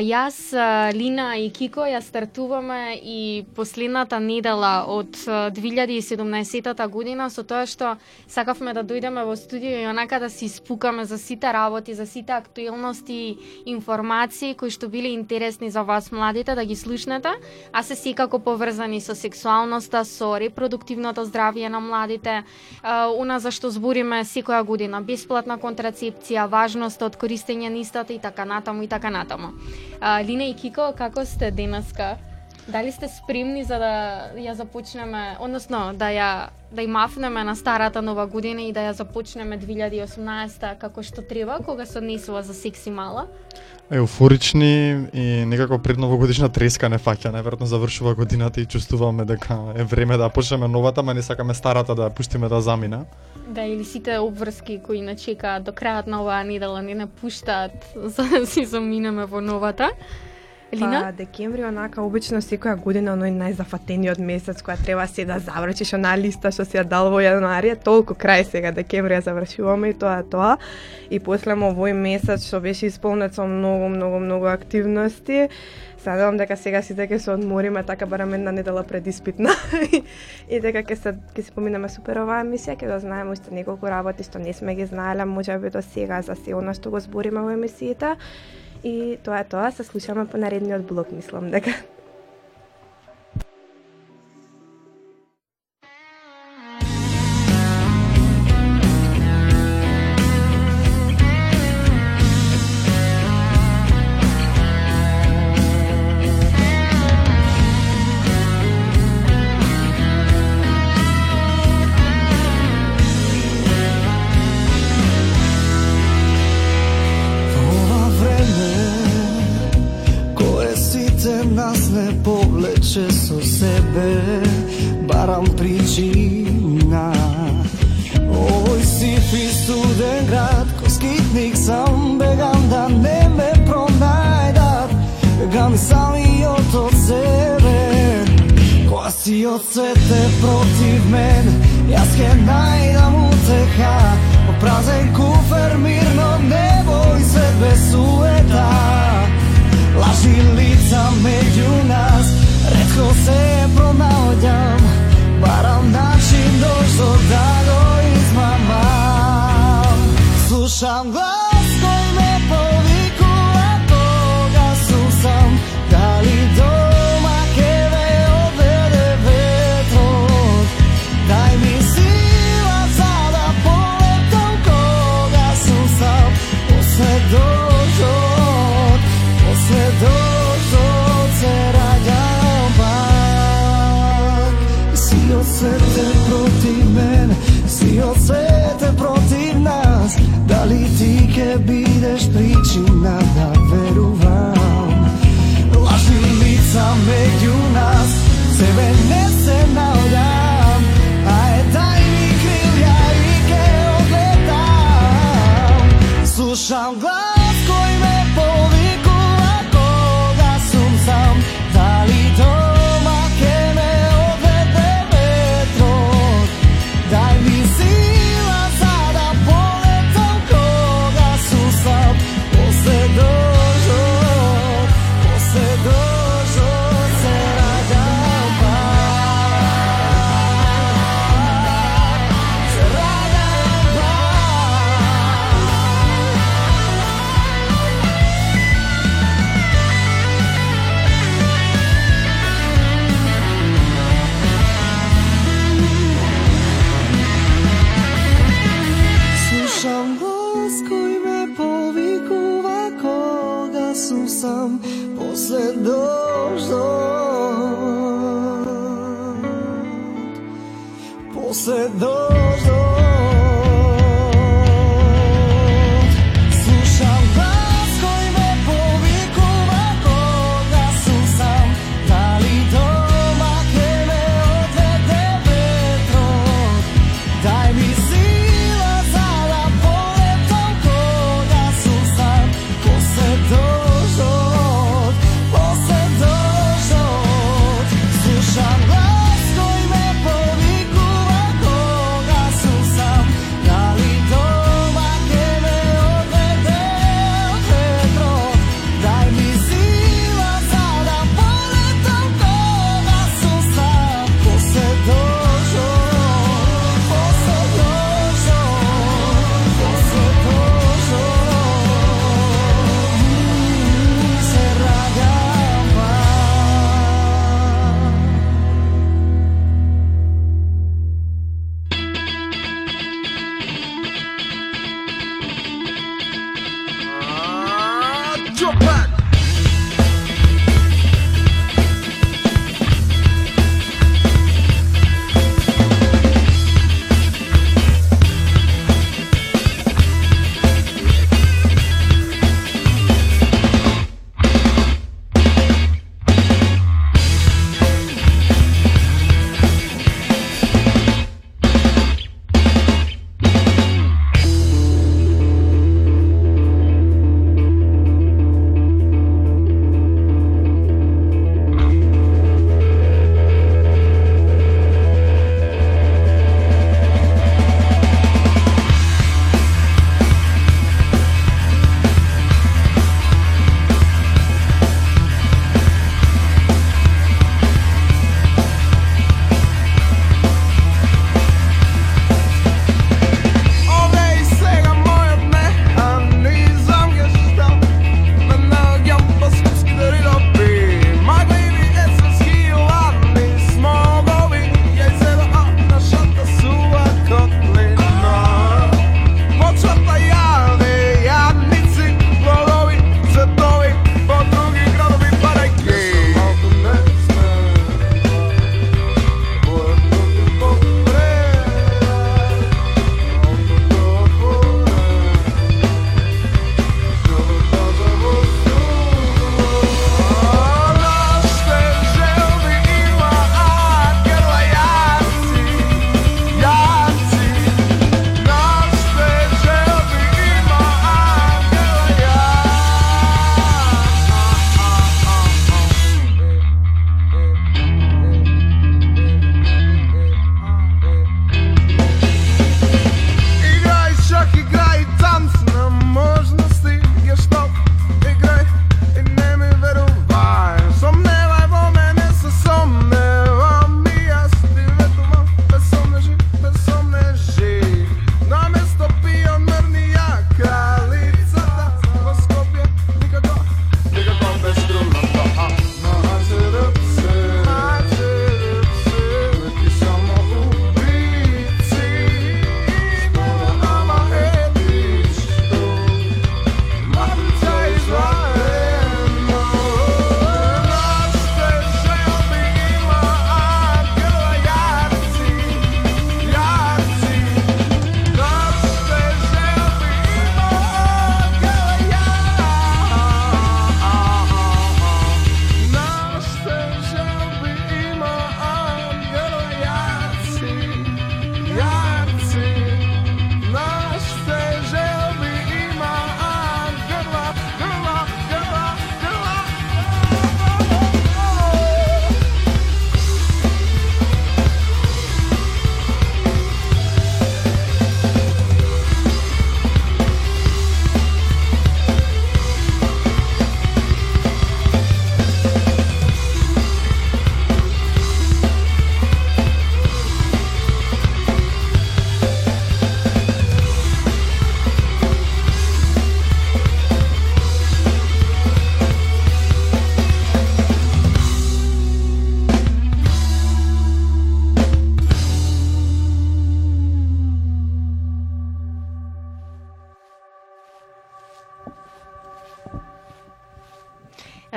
јас, Лина и Кико ја стартуваме и последната недела од 2017 година со тоа што сакавме да дојдеме во студио и онака да се испукаме за сите работи, за сите актуелности, информации кои што биле интересни за вас младите да ги слушнете, а се секако поврзани со сексуалноста, со репродуктивното здравје на младите, она за што збориме секоја година, бесплатна контрацепција, важност од користење на истата и така натаму и така натаму. А, Лина и Кико, како сте денеска? Дали сте спремни за да ја започнеме, односно да ја да ја мафнеме на старата нова година и да ја започнеме 2018 како што треба, кога се однесува за секси мала? Еуфорични и некако пред новогодишна треска не фаќа, најверојатно завршува годината и чувствуваме дека е време да почнеме новата, ма не сакаме старата да пуштиме да замина. Да, или сите обврски кои не чекаат до крајот на оваа недела не напуштаат за да си заминеме во новата. Лина? Па, декември онака обично секоја година оној најзафатениот месец која треба се да завршиш она листа што се ја дал во јануари, толку крај сега декември ја завршуваме и тоа е тоа. И после овој месец што беше исполнет со многу многу многу активности, се надевам дека сега сите ќе се одмориме така барем една недела пред испитна и дека ќе се ќе се поминеме супер оваа емисија, ќе да знаеме уште неколку работи што не сме ги знаеле, можеби до сега за се она што го збориме во емисијата И тоа е тоа, се слушаме по наредниот блок, мислам дека.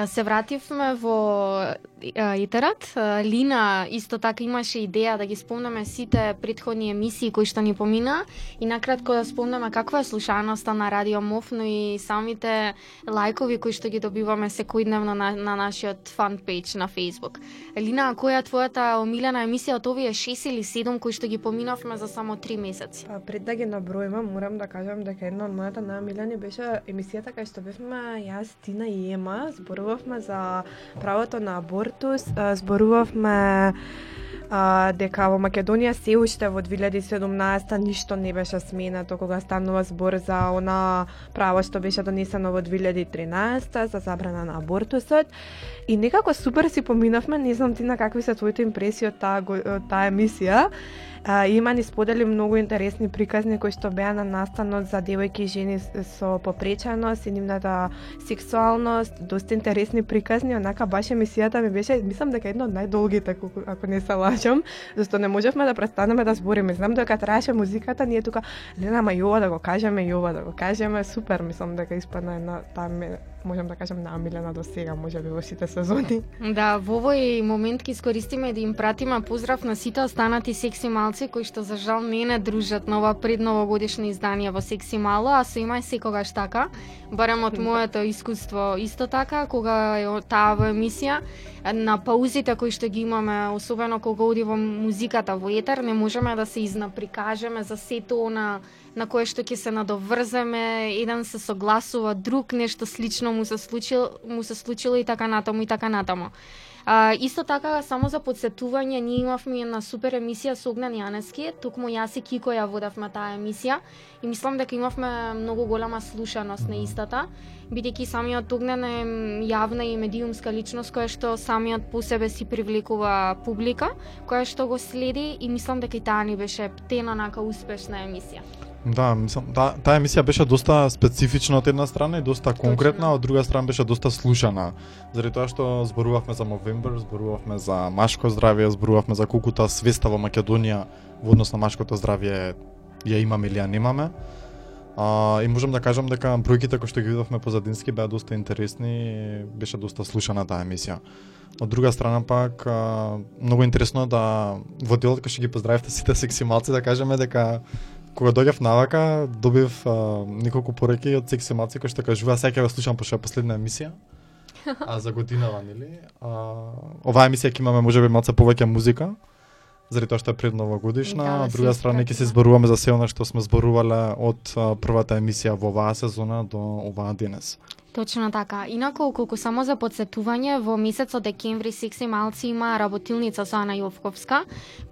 Се вративме во Итерат. Лина исто така имаше идеја да ги спомнеме сите предходни емисии кои што ни помина и накратко да спомнеме каква е слушаноста на Радио МОВ, но и самите лајкови кои што ги добиваме секојдневно на, на нашиот фан пејдж на Facebook. Лина, која е твојата омилена емисија од овие 6 или 7 кои што ги поминавме за само 3 месеци? Па пред да ги набројувам, морам да кажам дека една од мојата најомилени беше емисијата кај што бевме јас, Тина и Ема, зборувавме за правото на абортус, зборувавме а, дека во Македонија се уште во 2017 ништо не беше сменато кога станува збор за она право што беше донесено во 2013 за забрана на абортусот. И некако супер си поминавме, не знам ти на какви се твоите импресии од таа таа емисија. А, има ни сподели многу интересни приказни кои што беа на настанот за девојки и жени со попреченост и нивната сексуалност, доста интересни приказни, онака баш емисијата ми беше, мислам дека една од најдолгите, ако, ако не се лажам, зашто не можевме да престанеме да збориме. Знам дека траеше музиката, ние тука, Лена, ма ова да го кажеме, јова да го кажеме, супер, мислам дека испадна една таа можам да кажам најомилена до сега, може би во сите сезони. Да, во овој момент ќе искористиме да им пратиме поздрав на сите останати секси малци кои што за жал не не дружат на ова предновогодишно издание во Секси мало, а се има секогаш така. Барем од да. моето искуство исто така, кога е таа во емисија, на паузите кои што ги имаме, особено кога оди во музиката во етер, не можеме да се изнаприкажеме за сето на на кое што ќе се надоврземе, еден се согласува, друг нешто слично му се случило, му се случило и така натаму и така натаму. А, исто така, само за подсетување, ние имавме една супер емисија со Огнен Јанески, токму јас и Кико ја водевме таа емисија и мислам дека имавме многу голема слушаност на истата, бидејќи самиот Огнен е јавна и медиумска личност која што самиот по себе си привлекува публика, која што го следи и мислам дека и таа ни беше птена нака успешна емисија. Да, мислам, та, таа емисија беше доста специфична од една страна и доста конкретна, од друга страна беше доста слушана. Заради тоа што зборувавме за Movember, зборувавме за машко здравје, зборувавме за колкута свеста во Македонија во однос на машкото здравје ја имаме или ја немаме. А, и можам да кажам дека бројките кои што ги видовме позадински беа доста интересни и беше доста слушана таа емисија. Од друга страна пак, а, многу интересно да во делот кога што ги поздравивте сите секси малци да кажеме дека кога дојдев навака, добив а, неколку пореки од секси малци кои што кажува сега ќе ве слушам пошто е последна емисија. А за годинава, нели? А, оваа емисија ќе имаме можеби малце повеќе музика заради тоа што е пред новогодишна, да, од друга страна ќе се зборуваме за се она што сме зборувале од првата емисија во оваа сезона до оваа денес. Точно така. Инаку, колку само за подсетување, во месецот декември Секси Малци има работилница со Ана Јовковска,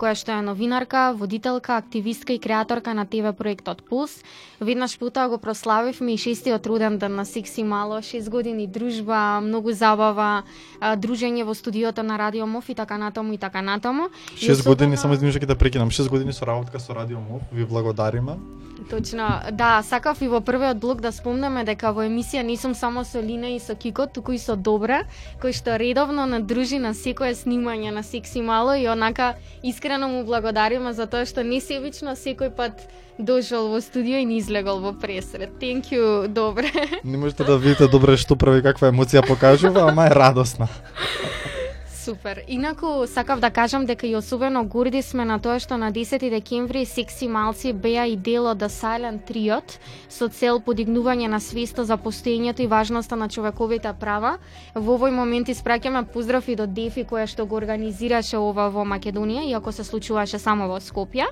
која што е новинарка, водителка, активистка и креаторка на ТВ проектот Пулс. Веднаш пута го прославивме и шестиот роден ден на Секси Мало, 6 години дружба, многу забава, дружење во студиото на Радио МОВ и така натаму и така натаму. 6 особено... години, само извинувам ќе те прекинам, 6 години со работка со Радио МОВ, ви благодариме. Точно, да, сакав и во првиот блок да спомнеме дека во емисија не сум само со Лина и со Кико, туку и со Добра, кој што редовно надружи на секое снимање на Секси Мало и онака искрено му благодариме за тоа што не себично секој пат дошол во студио и не излегол во пресред. Thank you, Добре. Не можете да видите Добре што прави, каква емоција покажува, ама е радосна. Супер. Инаку сакав да кажам дека и особено горди сме на тоа што на 10 декември секси малци беа и дел од The Silent Triot со цел подигнување на свеста за постоењето и важноста на човековите права. Во овој момент испраќаме поздрав и до Дефи која што го организираше ова во Македонија, иако се случуваше само во Скопје.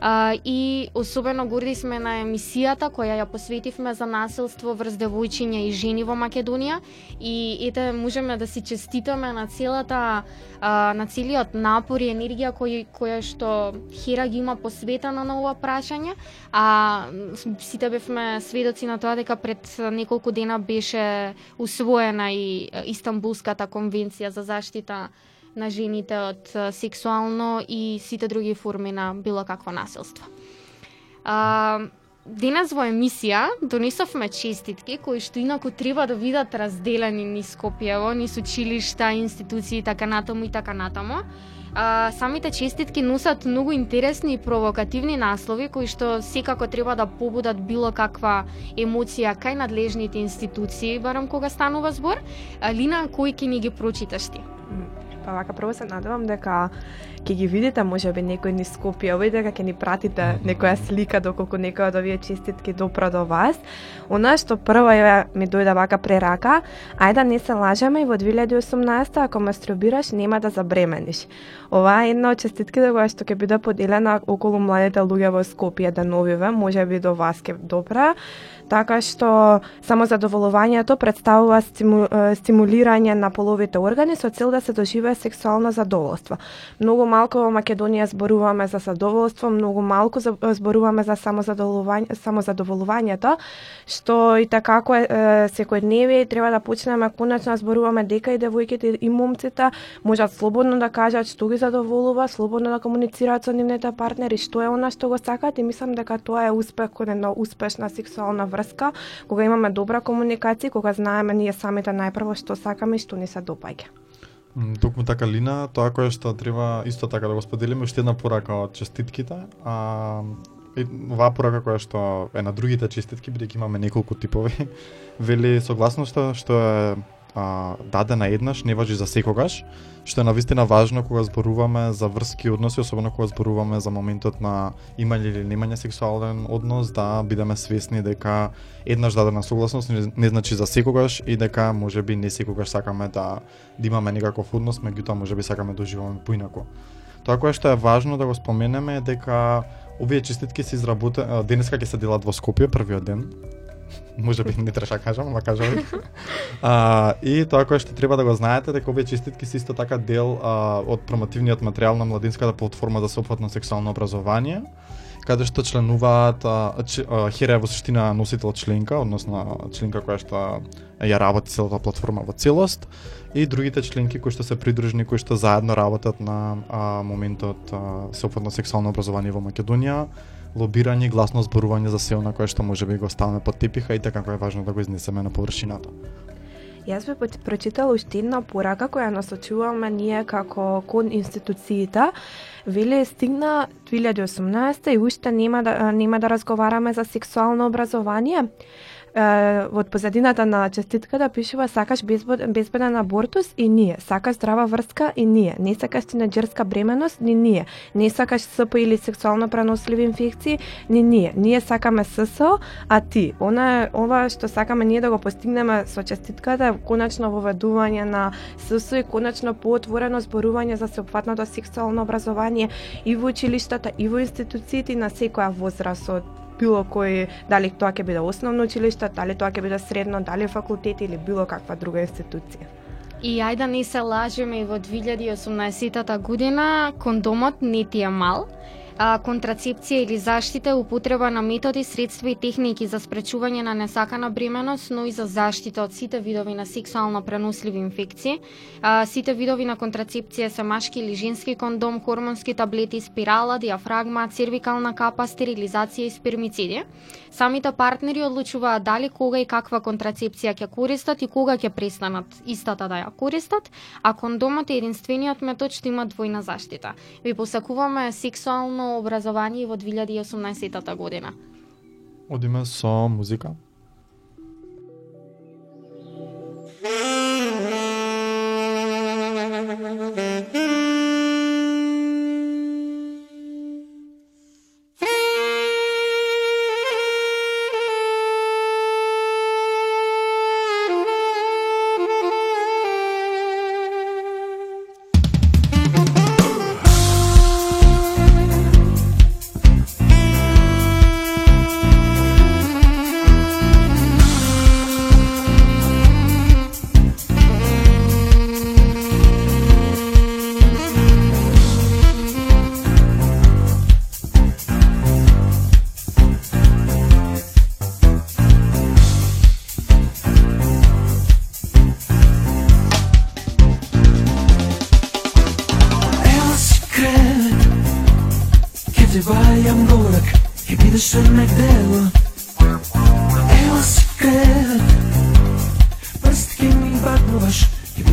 А, и особено горди сме на емисијата која ја посветивме за насилство врз девојчиња и жени во Македонија. И ете можеме да си честитаме на целата а, на целиот напор и енергија кој која што Хера ги има посветена на ова прашање, а сите бевме сведоци на тоа дека пред неколку дена беше усвоена и Истанбулската конвенција за заштита на жените од сексуално и сите други форми на било какво насилство. А, денес во емисија донесовме честитки кои што инаку треба да видат разделени низ Скопјево, низ училишта, институции, така натаму и така натаму. А, самите честитки носат многу интересни и провокативни наслови кои што секако треба да побудат било каква емоција кај надлежните институции, барам кога станува збор. А, Лина, кој ќе ни ги прочиташ ти? Па вака прво се надевам дека ќе ги видите можеби некој ни Скопје, овој дека ќе ни пратите некоја слика доколку некој од овие честитки допра до вас. Она што прво е ми дојде вака прерака, ајде да не се лажеме и во 2018 ако мастурбираш нема да забремениш. Ова е една од честитките која што ќе биде поделена околу младите луѓе во Скопје деновиве, можеби до вас ќе допра така што само задоволувањето представува стиму, стимулирање на половите органи со цел да се доживее сексуално задоволство. Многу малку во Македонија зборуваме за задоволство, многу малку зборуваме за самозадоволување, самозадоволувањето, што и така како е, секојдневие и треба да почнеме конечно зборуваме дека и девојките и момците можат слободно да кажат што ги задоволува, слободно да комуницираат со нивните партнери, што е она што го сакаат и мислам дека тоа е успех кон една успешна сексуална врска, кога имаме добра комуникација, кога знаеме ние самите најпрво што сакаме и што ни се допаѓа. Токму така Лина, тоа кое што треба исто така да го споделиме уште една порака од честитките, а и оваа порака која што е на другите честитки, бидејќи имаме неколку типови, вели согласно што што е а, дадена еднаш, не важи за секогаш, што е навистина важно кога зборуваме за врски односи, особено кога зборуваме за моментот на имање или немање сексуален однос, да бидеме свесни дека еднаш дадена согласност не, не значи за секогаш и дека можеби не секогаш сакаме да, да имаме некаков однос, меѓутоа можеби сакаме да живееме поинаку. Тоа кое што е важно да го споменеме е дека овие честитки се изработени денеска ќе се делат во Скопје првиот ден може би не треба да кажам, ама кажам. а, и тоа кое што треба да го знаете дека овие честитки се исто така дел а, од промотивниот материјал на младинската платформа за сопфатно сексуално образование каде што членуваат Хера е во суштина носител членка, односно членка која што ја работи целата платформа во целост и другите членки кои што се придружни, кои што заедно работат на а, моментот а, сопфатно сексуално образование во Македонија лобирање и гласно зборување за се она кое што може би го ставаме под тепиха и така како е важно да го изнесеме на површината. Јас би прочитала уште една порака која насочуваме ние како кон институциите. Вели стигна 2018 и уште нема да нема да разговараме за сексуално образование во позадината на честитката пишува сакаш безбеден абортус и ние, сакаш здрава врска и ние, не сакаш тинеџерска бременост ни ние, не сакаш СП или сексуално преносливи инфекции ни ние, ние сакаме ССО, а ти. Она ова што сакаме ние да го постигнеме со честитката конечно воведување на ССО и конечно поотворено зборување за сеопфатното сексуално образование и во училиштата и во институциите на секоја возраст од било кој, дали тоа ќе биде основно училиште, дали тоа ќе биде средно, дали факултет или било каква друга институција. И ајде да не се лажеме и во 2018 година кондомот не ти е мал, а, контрацепција или заштита, употреба на методи, средства и техники за спречување на несакана бременост, но и за заштита од сите видови на сексуално преносливи инфекции. А, сите видови на контрацепција се машки или женски кондом, хормонски таблети, спирала, диафрагма, цервикална капа, стерилизација и спермициди. Самите партнери одлучуваат дали кога и каква контрацепција ќе користат и кога ќе престанат истата да ја користат, а кондомот е единствениот метод што има двојна заштита. Ви посакуваме сексуално образование во 2018 година. Одиме со музика. Thank you.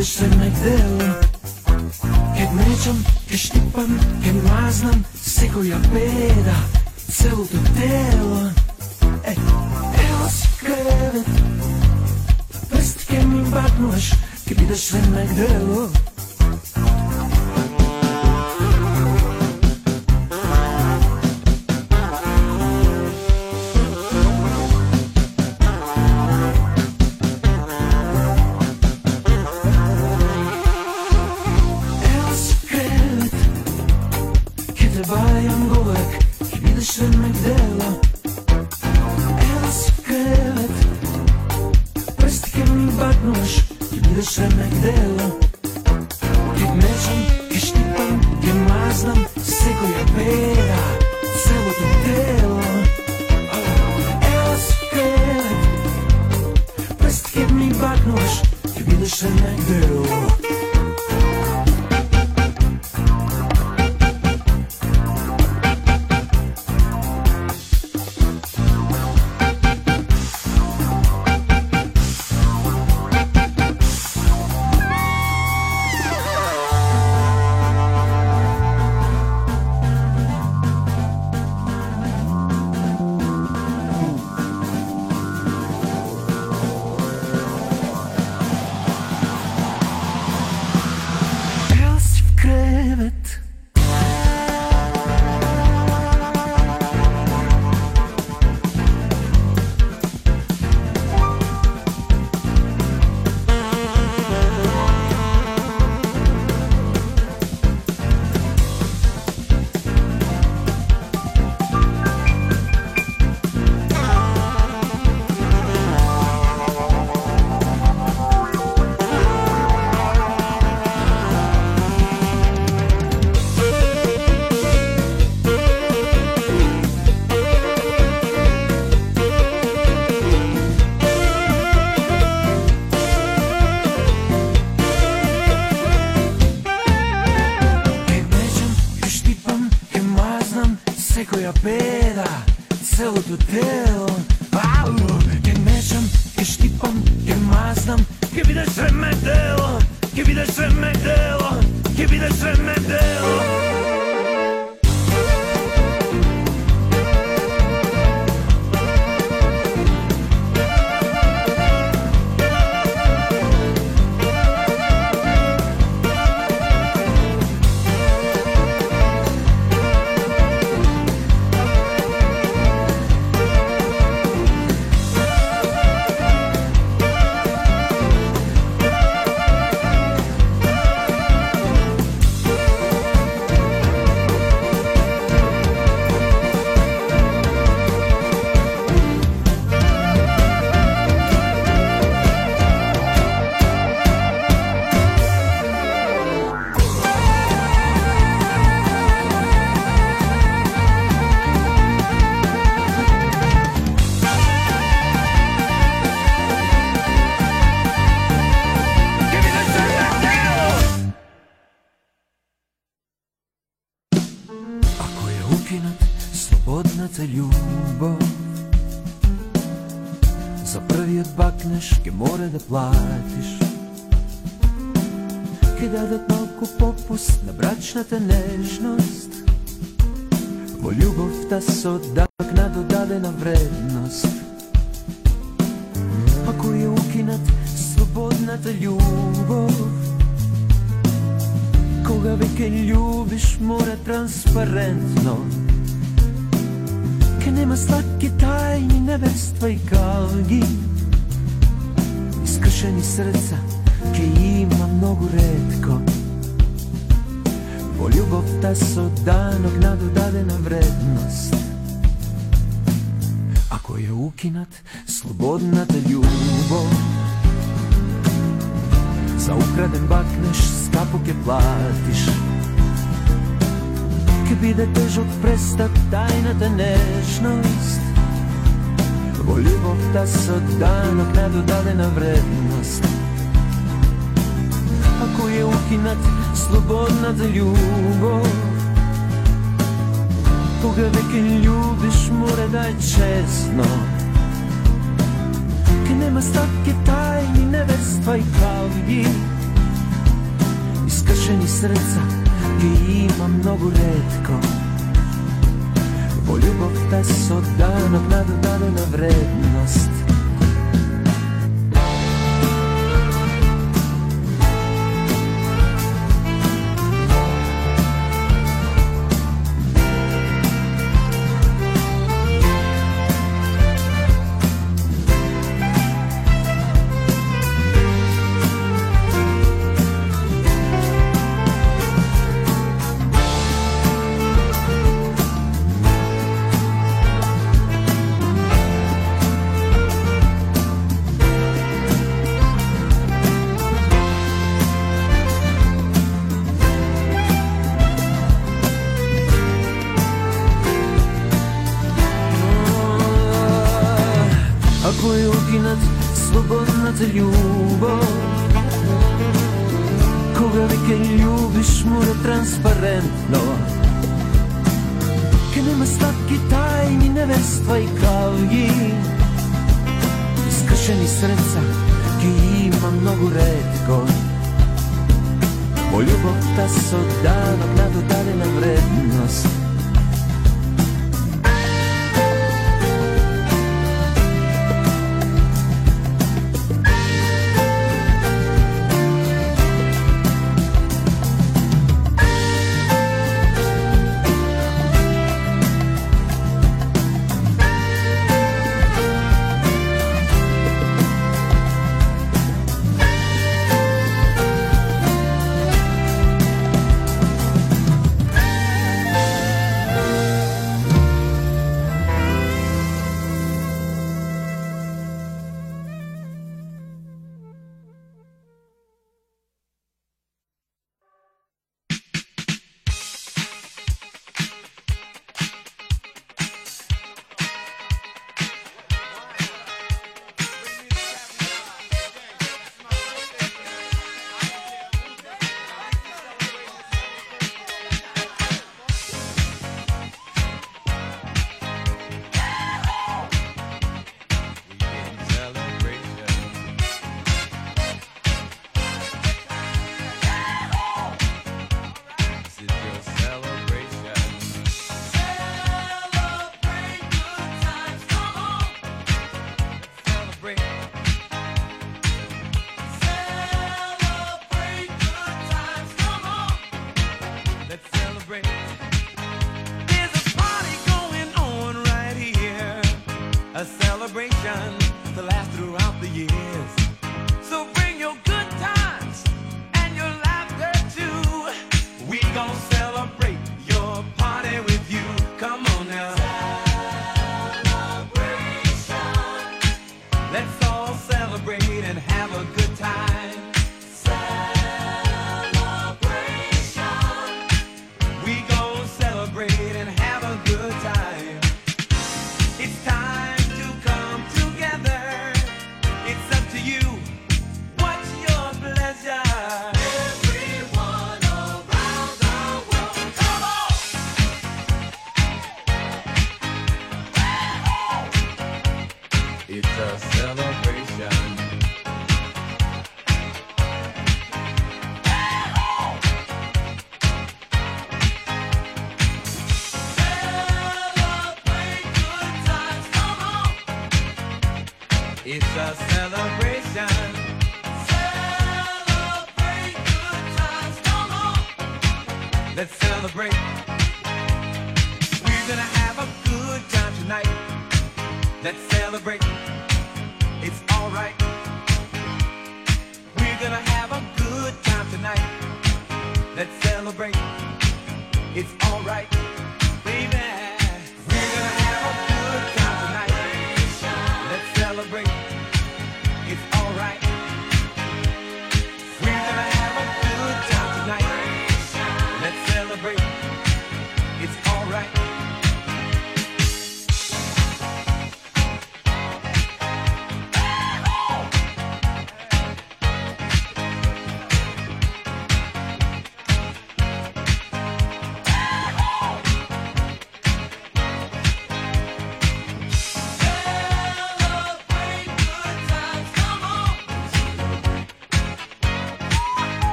Ќе бидеш ремек дело Ке мечам, ке штипам, ке мазнам Секоја педа, целото тело. Е, ева си кревет. Прст ке ми бакнуваш Ке бидеш ремек дело море да платиш. Ке дадат малку попуст на брачната нежност. Во љубовта со дакна додадена вредност. Ако ја укинат слободната љубов? Кога веќе љубиш мора транспарентно. Ке нема сладки тајни невества и калги. Искршени срца ке има многу ретко. Во љубовта со данок на додадена вредност. Ако ја укинат слободната љубов. За украден бакнеш скапо ке платиш. Ке биде тежок престат тајната нежност. Volimo da so danog nadodadena vrednost. Ako je ukinat slobodna za ljubav Koga veke ljubiš more daj česno Kaj nema statke tajni nevestva i klavlji Iskršeni srca gdje ima mnogo redko. ljubav da bez od dana nadodane na vrednost. Moju bok ta so davno, davno, davno na vrednost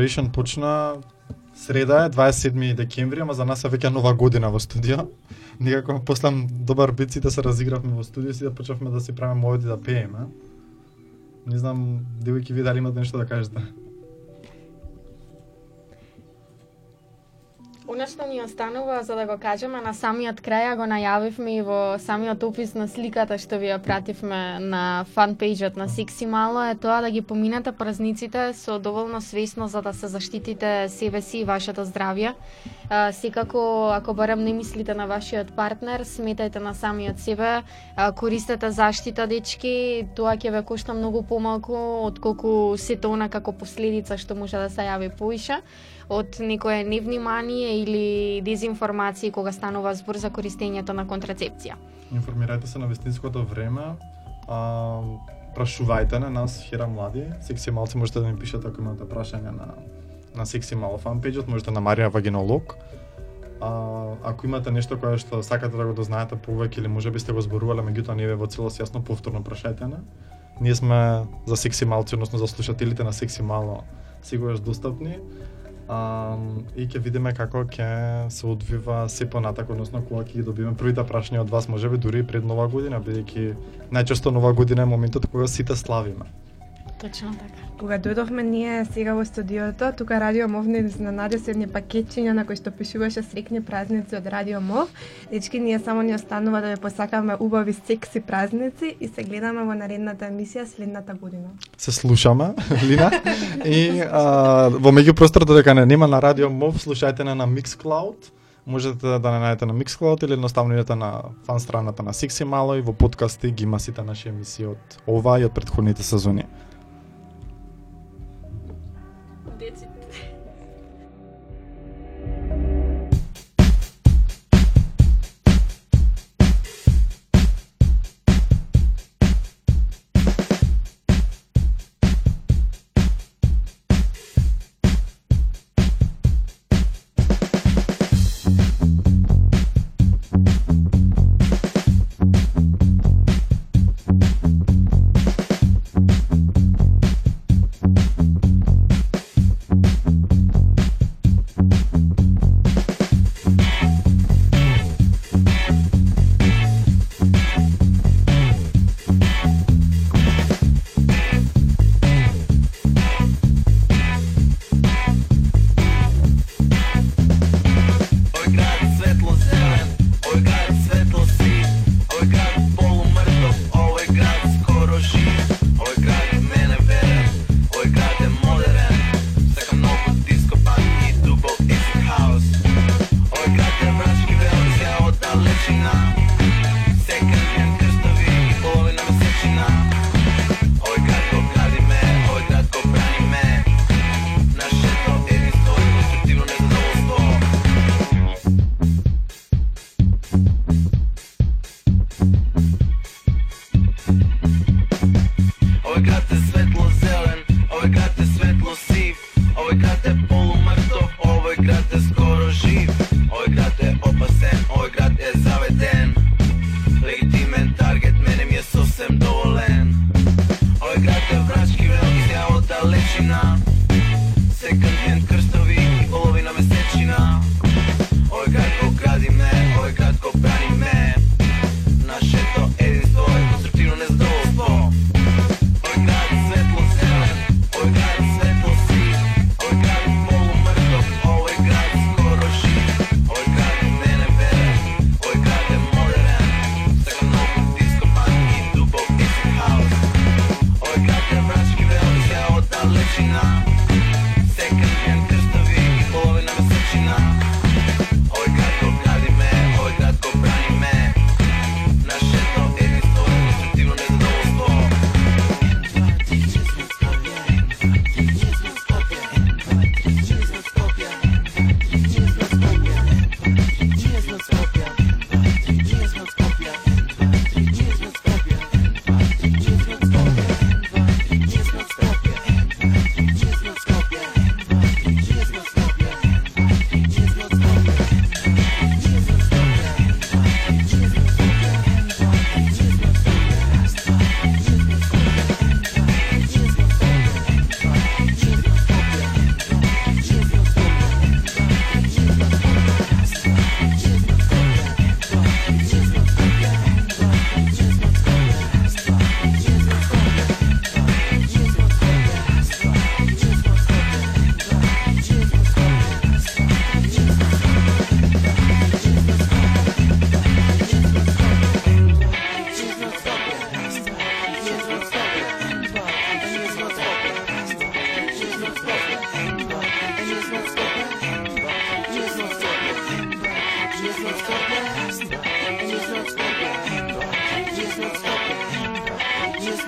Celebration почна среда е 27 декември, ама за нас е веќе нова година во студио. Некако после добар бит сите се разигравме во студио, сите почнавме да си правиме мовети да пееме. Не знам, девојки ви дали имате нешто да кажете? Она што ни останува за да го кажеме на самиот крај, го најавивме и во самиот опис на сликата што ви ја пративме на фанпејџот на Секси Мало е тоа да ги поминете празниците со доволно свесно за да се заштитите себе си и вашето здравје. Секако, ако барем не мислите на вашиот партнер, сметајте на самиот себе, користете заштита, дечки, тоа ќе ве кошта многу помалку отколку сето она како последица што може да се јави поише од некое невнимание или дезинформации кога станува збор за користењето на контрацепција. Информирајте се на вестинското време. А, прашувајте на нас Хера Млади. Секси малци можете да ми пишете ако имате прашања на на Секси Мало фан можете на Марија Вагинолог. А, ако имате нешто кое што сакате да го дознаете повеќе или можеби сте го зборувале, меѓутоа не ве во целост јасно, повторно прашајте на. Ние сме за Секси Малци, односно за слушателите на Секси Мало, сигурно достапни. А, и ќе видиме како ќе се одвива се понатак, односно кога ќе ги добиеме првите прашања од вас, можеби дури и пред нова година, бидејќи најчесто нова година е моментот кога сите славиме. Точно така. Кога дојдовме ние сега во студиото, тука Радио Мов не изненади со едни пакетчиња на кои што пишуваше срекни празници од Радио Мов. Дечки, ние само ни останува да ви посакаме убави секси празници и се гледаме во наредната емисија следната година. Се слушаме, Лина. И а, во меѓупростор додека не нема на Радио Мов, слушајте на на Mixcloud. Можете да не најдете на Mixcloud или едноставно идете на фан страната на Секси Мало и во подкасти ги има сите наши емисии од ова и од претходните сезони.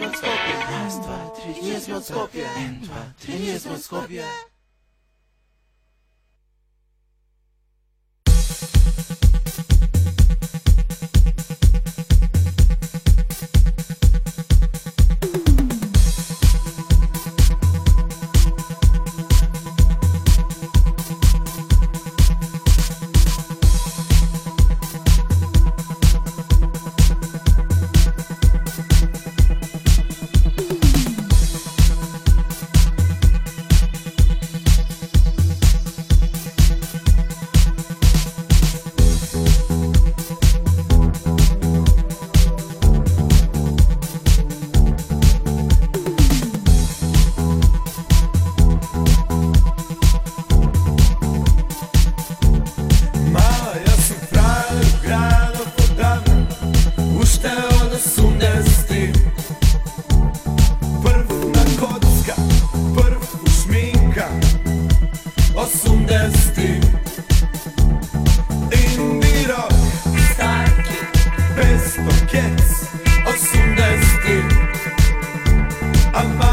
zmiot Raz, dwa, trzy, nie zmiot skopie N, dwa, trzy, nie zmiot skopie I'm